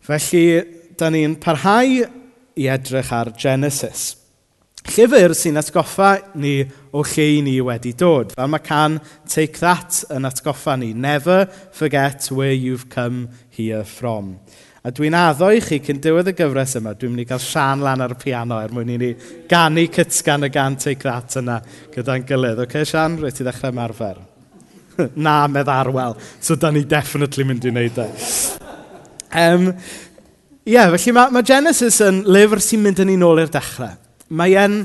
Felly, da ni'n parhau i edrych ar Genesis. Llyfr sy'n atgoffa ni o lle i ni wedi dod. Fel mae can Take That yn atgoffa ni. Never forget where you've come here from. A dwi'n addo i chi cyn diwedd y gyfres yma, dwi'n mynd i gael sian lan ar y piano er mwyn i ni gannu cytsgan y gan Take That yna gyda'n gilydd. Oce, okay, Sian, rwy ti ddechrau marfer? Na, medd arwel. So, da ni definitely mynd i wneud e. Um, Ie, yeah, felly mae, mae Genesis yn lyfr sy'n mynd yn ni nôl i'r dechrau. Mae e'n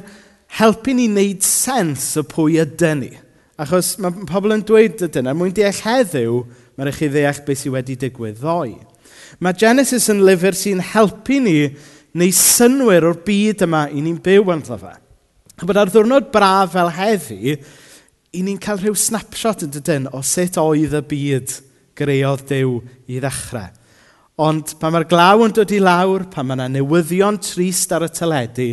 helpu ni wneud sens o pwy ydyn ni. Achos mae pobl yn dweud ydyn er mwyn deall heddiw, mae'n rhaid chi ddeall beth sydd wedi digwydd ddoe. Mae Genesis yn lyfr sy'n helpu ni neu synwyr o'r byd yma i ni'n byw yn llyfa. A bod ar ddwrnod braf fel heddi, i ni'n cael rhyw snapshot yn dydyn o sut oedd y byd greodd Dyw i ddechrau. Ond pan mae'r glaw yn dod i lawr, pan mae yna newyddion trist ar y teledu,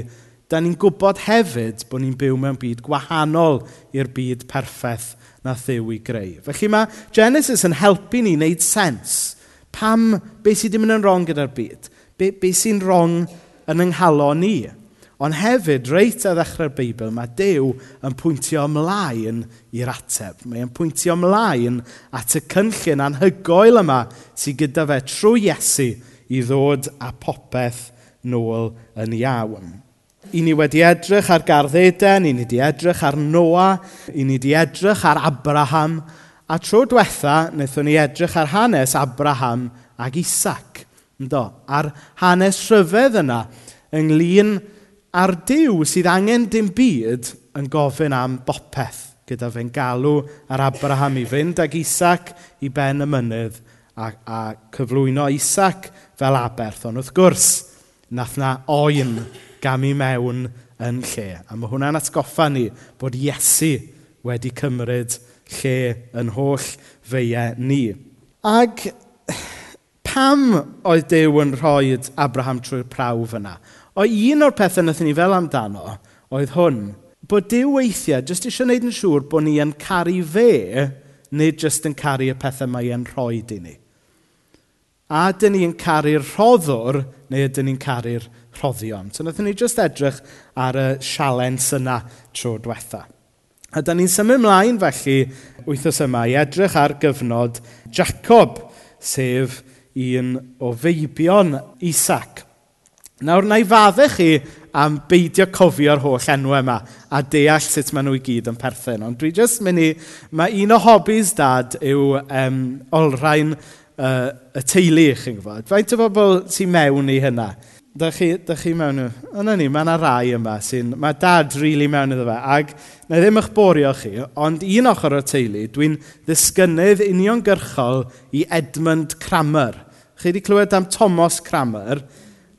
da ni'n gwybod hefyd bod ni'n byw mewn byd gwahanol i'r byd perffaith na ddew i greu. Felly mae Genesis yn helpu ni wneud sens. Pam, beth sydd ddim mynd yn rong gyda'r byd? Be, be sy'n rong yn yng ni? Ond hefyd, reit ar ddechrau'r Beibl, mae Dyw yn pwyntio ymlaen i'r ateb. Mae pwyntio ymlaen at y cynllun anhygoel yma sydd gyda fe trwy Iesu i ddod a popeth nôl yn iawn. I ni wedi edrych ar gardd Eden, i ni wedi edrych ar Noa, i ni wedi edrych ar Abraham, a tro diwetha wnaethon ni edrych ar hanes Abraham ag Isaac. Ynddo, a'r hanes rhyfedd yna ynglyn A'r diw sydd angen dim byd yn gofyn am bopeth gyda fe'n galw ar Abraham i fynd ag Isaac i ben y mynydd a, a cyflwyno Isaac fel aberth. Ond wrth gwrs, nath na oen gam i mewn yn lle. A mae hwnna'n atgoffa ni bod Iesu wedi cymryd lle yn holl feiau ni. Ag pam oedd Dyw yn rhoi Abraham trwy'r prawf yna? O un o'r pethau wnaethon ni fel amdano oedd hwn, bod Dyw weithiau jyst eisiau gwneud yn siŵr bod ni yn caru fe, nid jyst yn caru y pethau mae e'n rhoi i ni. A dyn ni'n caru'r rhoddwr neu ydyn ni'n caru'r rhoddion. So wnaethon ni jyst edrych ar y sialens yna tro diwetha. A da ni'n symud ymlaen felly wythnos yma i edrych ar gyfnod Jacob, sef un o feibion Isaac. Nawr, na i faddau chi am beidio cofio'r holl enwau yma a deall sut maen nhw i gyd yn perthyn. Ond dwi jyst mynd i... Mae un o hobbies dad yw um, olrhain uh, y teulu, chi'n gwybod. Faint o bobl sy'n mewn i hynna? Da chi, da chi mewn i... Ond ni, mae yna rai yma sy'n... Mae dad rili really mewn iddo fe. Ac na ddim eich borio chi, ond un ochr o'r teulu, dwi'n ddisgynydd uniongyrchol i Edmund Cramer. Chi wedi clywed am Thomas Cramer?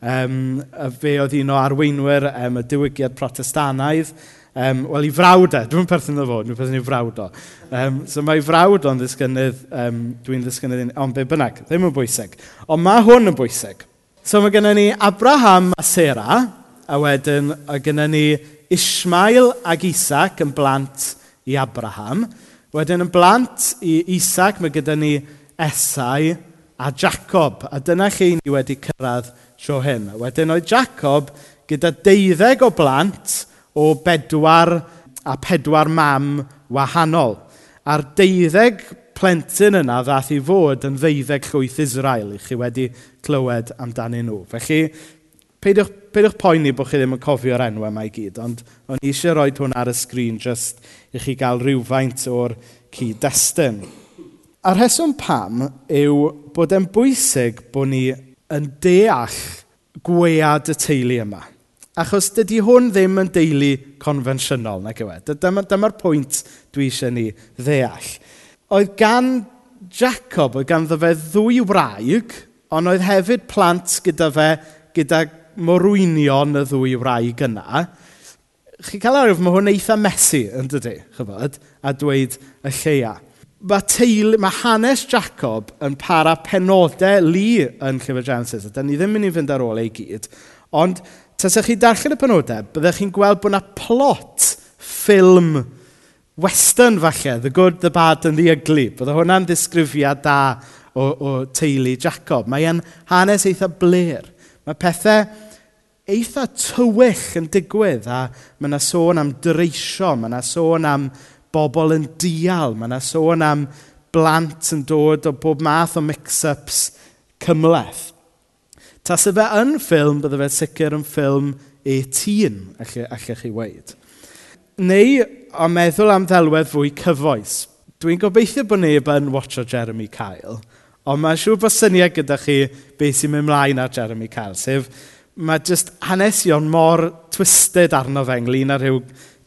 Um, fe oedd un o arweinwyr um, y diwygiad protestanaidd. Um, Wel, i frawd e. Dwi'n perthyn o fod, dwi'n perthyn i frawd o. Um, so mae frawd o'n ddisgynydd, um, dwi'n ddisgynydd, ond be bynnag, ddim yn bwysig. Ond mae hwn yn bwysig. So mae gennym ni Abraham a Sera, a wedyn mae gennym ni Ismael ac Isaac yn blant i Abraham. Wedyn yn blant i Isaac mae gyda ni Esau a Jacob. A dyna chi ni wedi cyrraedd tro hyn. Wedyn oedd Jacob gyda deuddeg o blant o bedwar a pedwar mam wahanol. A'r deuddeg plentyn yna ddath i fod yn ddeuddeg llwyth Israel i chi wedi clywed amdanyn nhw. Felly, peidiwch, peidiwch poeni bod chi ddim yn cofio'r enwau mae gyd, ond o'n i eisiau rhoi hwn ar y sgrin jyst i chi gael rhywfaint o'r cyd-destun. A'r rheswm pam yw bod e'n bwysig bod ni yn deall gwead y teulu yma. Achos dydy hwn ddim yn deulu confensiynol, na gywe. Dyma'r Dyma, pwynt dwi eisiau ni ddeall. Oedd gan Jacob, oedd ganddo fe ddwy wraig, ond oedd hefyd plant gyda fe, gyda morwynion y ddwy wraig yna. Chi cael arwydd, mae hwn eitha mesu yn dydy, chyfod, a dweud y lleia mae, teulu, mae hanes Jacob yn para penodau lu yn llyfr Genesis. Ydy ni ddim mynd i fynd ar ôl ei gyd. Ond tasach chi darllen y penodau, byddech chi'n gweld bod yna plot ffilm western falle, The Good, The Bad and The Ugly. Bydde hwnna'n ddisgrifiad da o, o teulu Jacob. Mae'n hanes eitha bler. Mae pethau eitha tywyll yn digwydd a mae yna sôn am dreisio, mae yna sôn am bobl yn dial. Mae yna sôn am blant yn dod o bob math o mix-ups cymleth. Ta Tase fe yn ffilm, bydde fe sicr yn ffilm e-tîn, allech chi weid. Neu, o meddwl am ddelwedd fwy cyfoes. Dwi'n gobeithio bod neb yn watcho Jeremy Kyle, ond mae'n siŵr bod syniad gyda chi beth sy'n mynd mlaen ar Jeremy Kyle, sef mae jyst hanesion mor twisted arno fe ynglyn â rhyw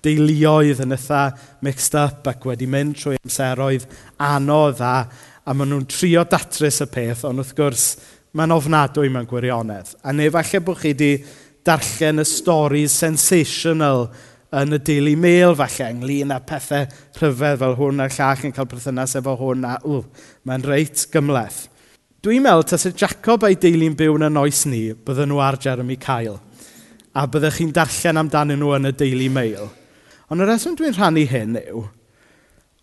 deuluoedd yn eitha mixed up ac wedi mynd trwy amseroedd anodd a, a maen nhw'n trio datrys y peth, ond wrth gwrs mae'n ofnadwy mewn gwirionedd. A neu falle bod chi wedi darllen y storys sensational yn y Daily Mail falle ynglyn â pethau rhyfedd fel hwn a'r llall yn cael perthynas efo hwn a ww, mae'n reit gymleth. Dwi'n meddwl tas y Jacob a'i deulu'n byw yn y noes ni, bydden nhw ar Jeremy Kyle. A byddech chi'n darllen amdanyn nhw yn y Daily Mail. Ond y reswm dwi'n rhannu hyn yw,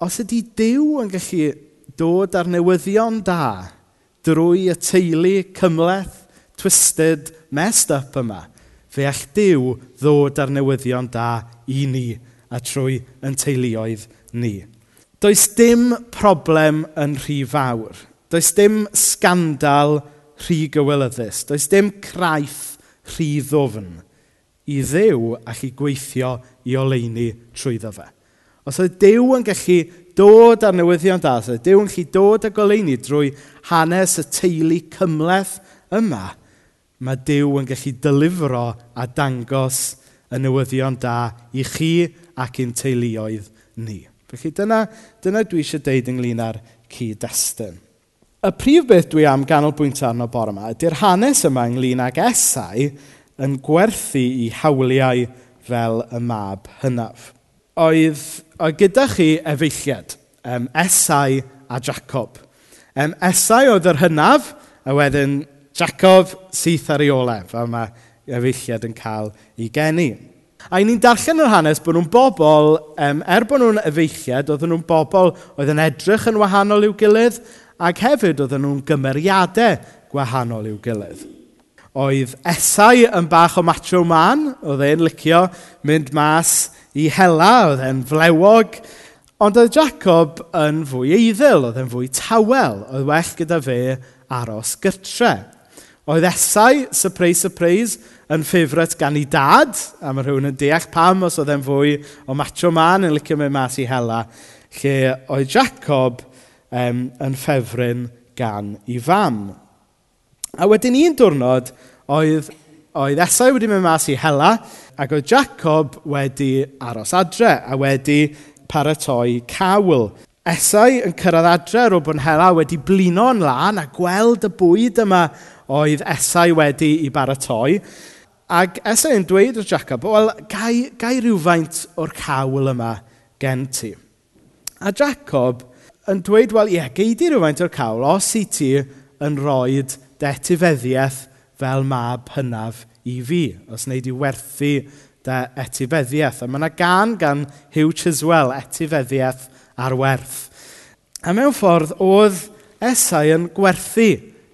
os ydy Dyw yn gallu dod ar newyddion da drwy y teulu cymleth, twisted, messed up yma, fe all Dyw ddod ar newyddion da i ni a trwy yn teuluoedd ni. Does dim problem yn rhy fawr. Does dim scandal rhy gywilyddus. Does dim craith rhy ddofn i ddew allu gweithio i oleini trwyddo fe. Os oedd Dyw yn gallu dod ar newyddion da, os oedd Dyw yn gallu dod ag goleini drwy hanes y teulu cymleth yma, mae Dyw yn gallu dylifro a dangos y newyddion da i chi ac i'n teuluoedd ni. Felly dyna, dyna dwi eisiau deud ynglyn â'r cyd-destun. Y prif beth dwi am ganolbwyntio arno bore yma ydy'r hanes yma ynglyn ag esau yn gwerthu i hawliau fel y mab hynaf. Oedd, oedd gyda chi efeilliad, um, Esau a Jacob. Um, Esau oedd yr hynaf, a wedyn Jacob syth ar ei olaf, a mae efeilliad yn cael ei geni. A ni'n darllen yr hanes bod nhw'n bobl, um, er bod nhw'n efeilliad, oedd nhw'n bobl oedd yn edrych yn wahanol i'w gilydd, ac hefyd oedden nhw'n gymeriadau gwahanol i'w gilydd oedd Esau yn bach o macho man, oedd e'n licio mynd mas i hela, oedd e'n flewog, ond oedd Jacob yn fwy eiddil, oedd e'n fwy tawel, oedd well gyda fe aros gytre. Oedd Esau, surprise, surprise, yn ffefryd gan ei dad, a mae rhywun yn deall pam os oedd e'n fwy o macho man yn licio mynd mas i hela, lle oedd Jacob um, yn ffefryn gan ei fam. A wedyn un diwrnod oedd, oedd Esau wedi mynd mas i Hela ac oedd Jacob wedi aros adre a wedi paratoi cawl. Esau yn cyrraedd adre ar ôl bod Hela wedi blino'n lan a gweld y bwyd yma oedd Esau wedi i baratoi. Ac Esau yn dweud wrth Jacob, wel, gai, gai rhywfaint o'r cawl yma gen ti. A Jacob yn dweud, wel, ie, gei di rhywfaint o'r cawl os i ti yn rhoi'r etifeddiaeth fel mab hynaf i fi. Os wneud i werthu dy etifeddiaeth. A mae yna gan gan Hugh Chiswell, etifeddiaeth ar werth. A mewn ffordd, oedd Esau yn gwerthu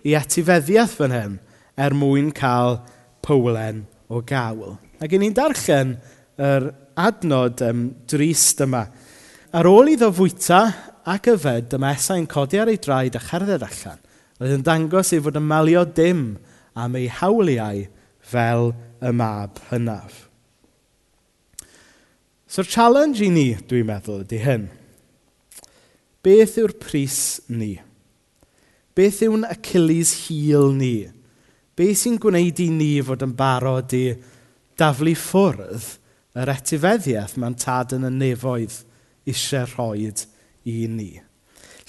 i etifeddiaeth fan hyn er mwyn cael pwlen o gawl. Ac ni'n darllen yr adnod um, drist yma. Ar ôl iddo fwyta ac yfed, dyma Esau'n codi ar ei draed a cherdded allan. Roedd yn dangos ei fod yn malio dim am ei hawliau fel y mab hynaf. So'r challenge i ni, dwi'n meddwl, ydy hyn. Beth yw'r pris ni? Beth yw'n Achilles heel ni? Beth sy'n gwneud i ni fod yn barod i daflu ffwrdd yr etifeddiaeth mae'n tad yn y nefoedd eisiau rhoi i ni?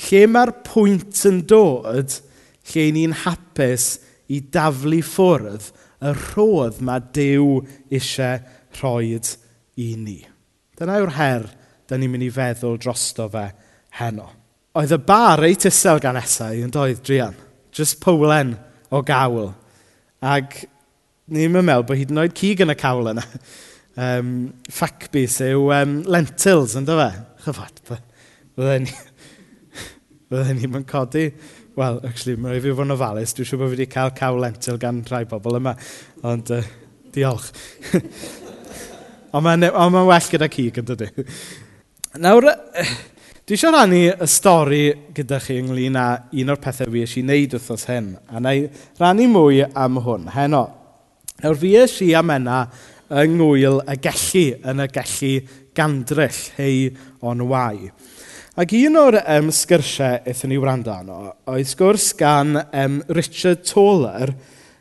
Lle mae'r pwynt yn dod lle ni'n hapus i daflu ffwrdd y rhodd mae Dyw eisiau rhoi i ni. Dyna yw'r her da ni'n mynd i feddwl drosto fe heno. Oedd y bar reit isel gan esau yn doedd drian. Just powlen o gawl. Ac ni'n meddwl bod hyd yn oed cig yn y cawl yna. Um, Ffacbys yw um, lentils, ynddo fe? Chyfod, byddai ni... Byddai ni'n codi Wel, actually, mae'n rhaid fi fod yn ofalus. Dwi'n siŵr bod fi wedi cael caw lentil gan rhai bobl yma. Ond, uh, diolch. ond mae'n e- ma well gyda cig, yn dydy. Nawr, dwi eisiau rannu y stori gyda chi ynglyn â un o'r pethau fi eisiau wneud wrthos hyn. A na i rannu mwy am hwn, heno. Nawr, fi eisiau am enna yng ngwyl y gellu, yn y gellu gandryll, hei on wai. Ac un o'r um, sgyrsiau eithon ni wrando arno oedd sgwrs gan um, Richard Toller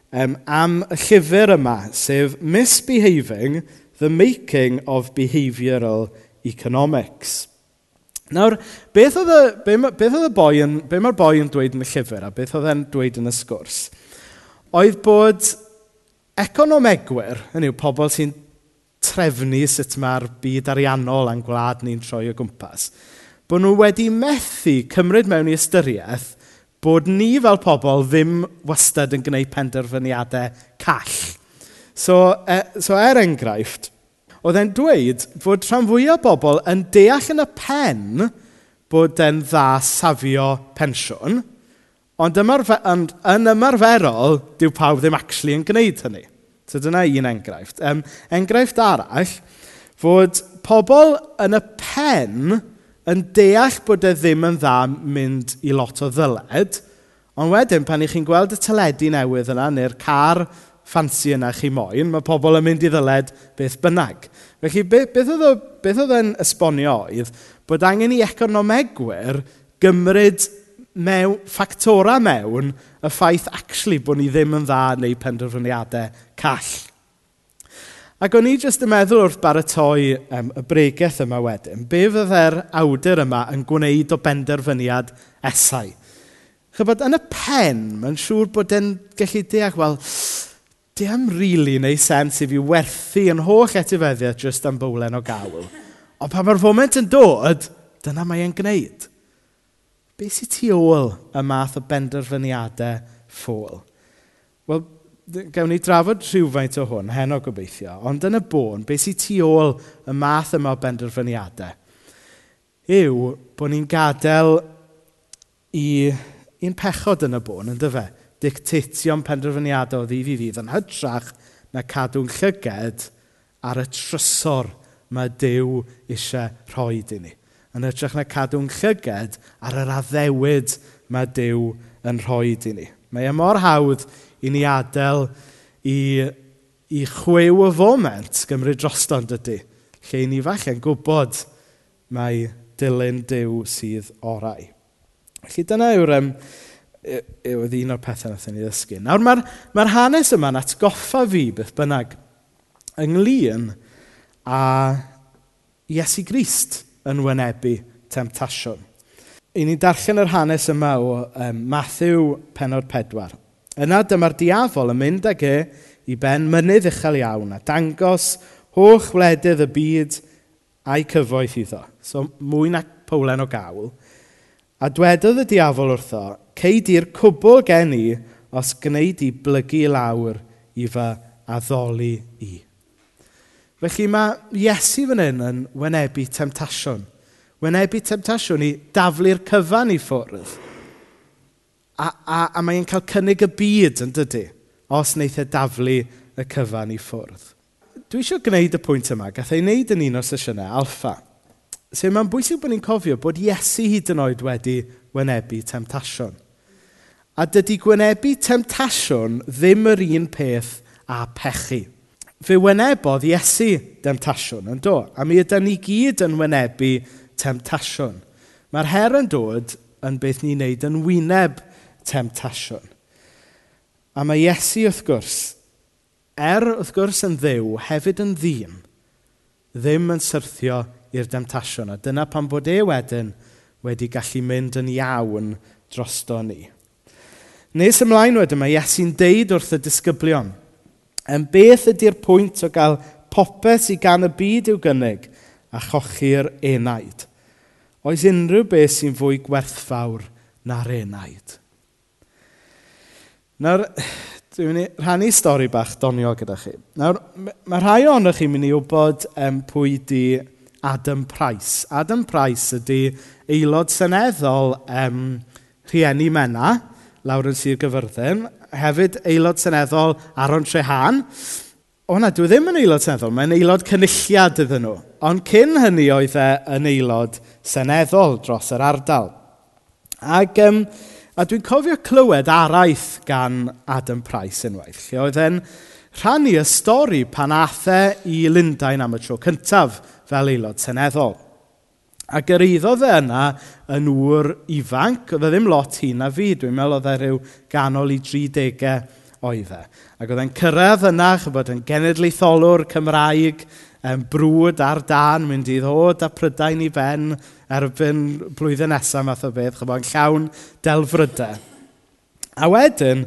um, am y llyfr yma, sef Misbehaving, The Making of Behavioural Economics. Nawr, beth oedd y, be, beth oedd y boi yn, be mae'r boi yn dweud yn y llyfr a beth oedd e'n dweud yn y sgwrs? Oedd bod economegwyr, hynny yw pobl sy'n trefnu sut mae'r byd ariannol a'n gwlad ni'n troi o gwmpas, bod nhw wedi methu cymryd mewn i ystyriaeth bod ni fel pobl ddim wastad yn gwneud penderfyniadau call. So, e, so er enghraifft, oedd e'n dweud fod rhan fwyaf o bobl yn deall yn y pen bod e'n dda safio pensiwn, ond ymarfer, yn, yn ymarferol, dyw pawb ddim actually yn gwneud hynny. So dyna un enghraifft. Um, enghraifft arall, fod pobl yn y pen yn deall bod e ddim yn dda mynd i lot o ddyled, ond wedyn pan i chi'n gweld y teledu newydd yna neu'r car ffansi yna chi moyn, mae pobl yn mynd i ddyled beth bynnag. Felly, beth oedd, beth oedd e'n esbonio oedd bod angen i economegwyr gymryd mewn, ffactora mewn y ffaith actually bod ni ddim yn dda neu penderfyniadau call. Ac o'n i jyst yn meddwl wrth baratoi um, y bregaeth yma wedyn, be fyddai'r awdur yma yn gwneud o benderfyniad esau? Chybod, yn y pen, mae'n siŵr bod e'n gallu deall, wel, di am rili really neu sens i fi werthu yn holl etifeddiad jyst am bwlen o gawl. Ond pan mae'r foment yn dod, dyna mae e'n gwneud. Be sy'n tu ôl y math o benderfyniadau ffôl? Wel, gawn ni drafod rhywfaint o hwn, heno gobeithio, ond yn y bôn, beth sy'n tu ôl y math yma o benderfyniadau, yw bod ni'n gadael i un pechod yn y bôn, yn dyfa, dictatio'n penderfyniadau o ddydd i ddydd yn hytrach na cadw'n llyged ar y trysor mae Dyw eisiau rhoi i ni. Yn hytrach na cadw'n llyged ar yr addewid mae Dyw yn rhoi i ni. Mae e mor hawdd i ni adael i, i chwew y foment gymryd drosto'n dydy, lle i ni falle'n gwybod mae dilyn dew sydd orau. Felly dyna yw'r um, yw un o'r pethau nath ni ddysgu. Nawr mae'r mae hanes yma'n atgoffa fi beth bynnag ynglyn a Iesu Grist yn wynebu temtasiwn. I ni darllen yr hanes yma o um, Matthew penod pedwar. Yna dyma'r diafol yn mynd ag e i ben mynydd uchel iawn a dangos holl wledydd y byd a'i cyfoeth iddo. So mwy na powlen o gawl. A dwedodd y diafol wrtho, cei di'r cwbl gen i os gwneud i blygu lawr i fy addoli i. Felly mae Iesu fan hyn yn wynebu temtasiwn wynebu temtasiwn i daflu'r cyfan i ffwrdd. A, a, a mae'n cael cynnig y byd yn dydy, os wneith e daflu y cyfan i ffwrdd. Dwi eisiau gwneud y pwynt yma, gath ei wneud yn un o sesiynau alfa. So mae'n bwysig bod ni'n cofio bod Iesu hyd yn oed wedi wynebu temtasiwn. A dydy gwynebu temtasiwn ddim yr un peth a pechu. Fe wynebodd Iesu demtasiwn yn do, a mi ydym ni gyd yn wynebu temtasiwn. Mae'r her yn dod yn beth ni'n neud yn wyneb temtasiwn. A mae Iesu wrth gwrs, er wrth gwrs yn ddew, hefyd yn ddim, ddim yn syrthio i'r demtasiwn. A dyna pan bod e wedyn wedi gallu mynd yn iawn drosto ni. Nes ymlaen wedyn mae Iesu'n deud wrth y disgyblion, yn beth ydy'r pwynt o gael popeth i gan y byd i'w gynnig a chochi'r enaid. Oes unrhyw beth sy'n fwy gwerthfawr na'r enaid. Nawr, dwi'n mynd i rhannu stori bach doniol gyda chi. Nawr, mae rhai ohonoch chi'n mynd i wybod um, pwy di Adam Price. Adam Price ydy aelod seneddol um, rhieni mena, lawr yn Sir Gyfyrddin, hefyd aelod seneddol Aron Trehan, O na, dwi e ddim yn aelod seneddol, mae'n aelod cynulliad iddyn nhw. Ond cyn hynny oedd e yn aelod seneddol dros yr ardal. Ac, um, a dwi'n cofio clywed araith gan Adam Price unwaith, lle oedd e'n rhannu y stori pan athe i Lundain am y tro cyntaf fel aelod seneddol. A yr e yna yn ŵr ifanc, oedd e ddim lot hun na fi, dwi'n meddwl oedd e rhyw ganol i 30 oedd e. Ac oedd e'n cyrraedd yna, chybod, yn genedlaetholwr Cymraeg, yn brwd ar dan, mynd i ddod a prydain i ben erbyn blwyddyn nesaf math o beth, chybod, yn llawn delfrydau. A wedyn,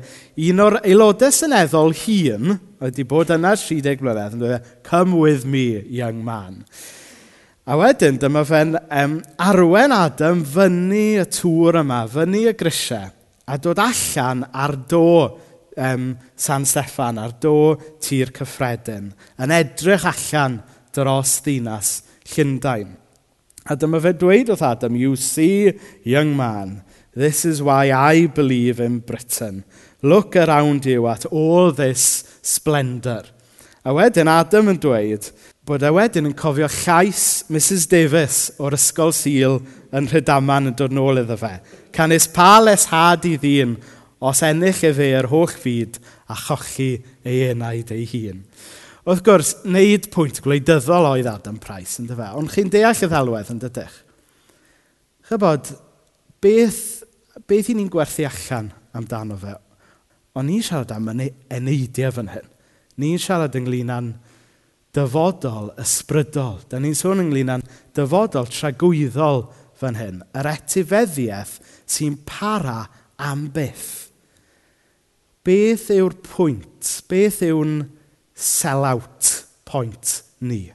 un o'r aelodau syneddol hun, oedd wedi bod yna 30 mlynedd, yn dweud, e, come with me, young man. A wedyn, dyma fe'n um, arwen Adam fyny y tŵr yma, fyny y grisiau, a dod allan ar do um, San Steffan, ar do tir cyffredin, yn edrych allan dros ddinas Llundain. A dyma fe dweud wrth Adam, you see, young man, this is why I believe in Britain. Look around you at all this splendour. A wedyn Adam yn dweud bod e wedyn yn cofio llais Mrs Davis o'r ysgol sil yn Rhydaman yn dod nôl iddo fe. Can his palace had i ddyn os ennill y fe yr holl fyd a chochi ei enaid ei hun. Wrth gwrs, wneud pwynt gwleidyddol oedd Adam Price, yn dyfa, ond chi'n deall y ddalwedd yn dydych. Chybod, beth, beth i ni'n gwerthu allan amdano fe? Ond ni'n siarad am eneidiau fan hyn. Ni'n siarad ynglyn â'n dyfodol ysbrydol. Da ni'n sôn ynglyn â'n dyfodol tragwyddol fan hyn. Yr etifeddiaeth sy'n para am byth. Beth yw'r pwynt? Beth yw'n sell-out pwynt ni?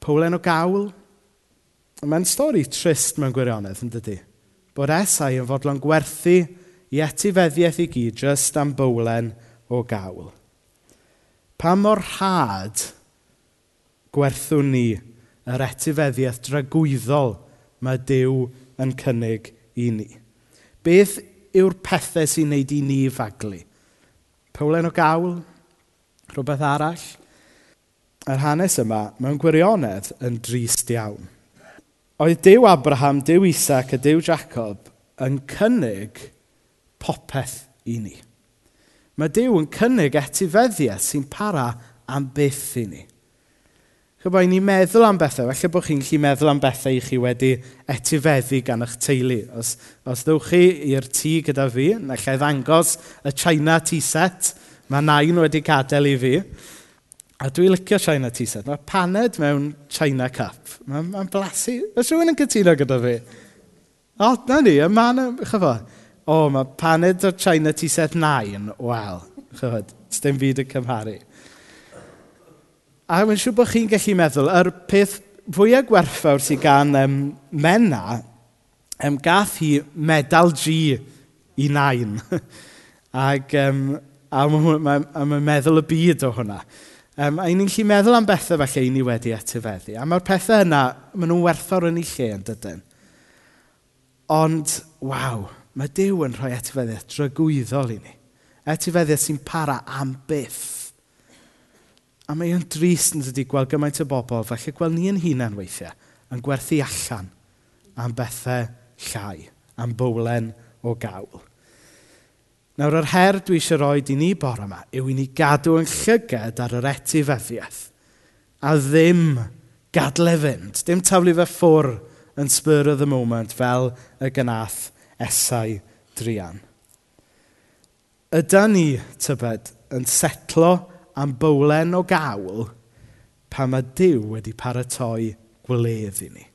Powlen o gawl? Mae'n stori trist mewn gwirionedd, yn dydy? Bod Esau yn fodlon gwerthu i etifeddiaeth i gyd jyst am bowlen o gawl. Pa mor had gwerthwn ni yr etifeddiaeth dragwyddol mae Dyw yn cynnig i ni? Beth yw'r pethau sy'n neud i ni faglu? Cowlen o gawl? Rhywbeth arall? Yr hanes yma, mewn gwirionedd, yn drist iawn. Oedd Dyw Abraham, Dyw Isaac a Dyw Jacob yn cynnig popeth i ni. Mae Dyw yn cynnig etifeddiaeth sy'n para am byth i ni. Chyfai ni meddwl am bethau, Felly bod chi'n gallu meddwl am bethau i chi wedi etifeddu gan eich teulu. Os, os ddewch chi i'r tŷ gyda fi, na lle ddangos y China tea set, mae nain wedi gadael i fi. A dwi'n licio China tea set. Mae paned mewn China cup. Mae'n ma, blasu. Oes rhywun yn cytuno gyda fi? O, na ni, y man, chyfo. O, mae paned o'r China tea set nain. Wel, chyfo, dim byd yn cymharu. A mae'n siŵr bod chi'n gallu meddwl, yr peth fwyaf gwerthfawr sydd gan um, mena, um, gath hi medal G i nain. Ac um, a mae'n ma, ma meddwl y byd o hwnna. Um, a ni'n gallu meddwl am bethau falle i ni wedi etifeddu. A mae'r pethau yna, maen nhw'n werthfawr yn ei lle yn dydyn. Ond, waw, mae Dyw yn rhoi etifeddiaeth drygwyddol i ni. Etifeddiaeth sy'n para am byth A mae o'n drist yn dydi gweld gymaint o bobl, falle gweld ni yn hunain weithiau, yn gwerthu allan am bethau llai, am bowlen o gawl. Nawr, yr her dwi eisiau roi i ni bore yma yw i ni gadw yn llyged ar yr etifeddiaeth a ddim gadle fynd, dim taflu fe ffwr yn spur of the moment fel y gynath esau drian. Yda ni, tybed, yn setlo am bowlen o gawl pan mae Dyw wedi paratoi gwledd i ni.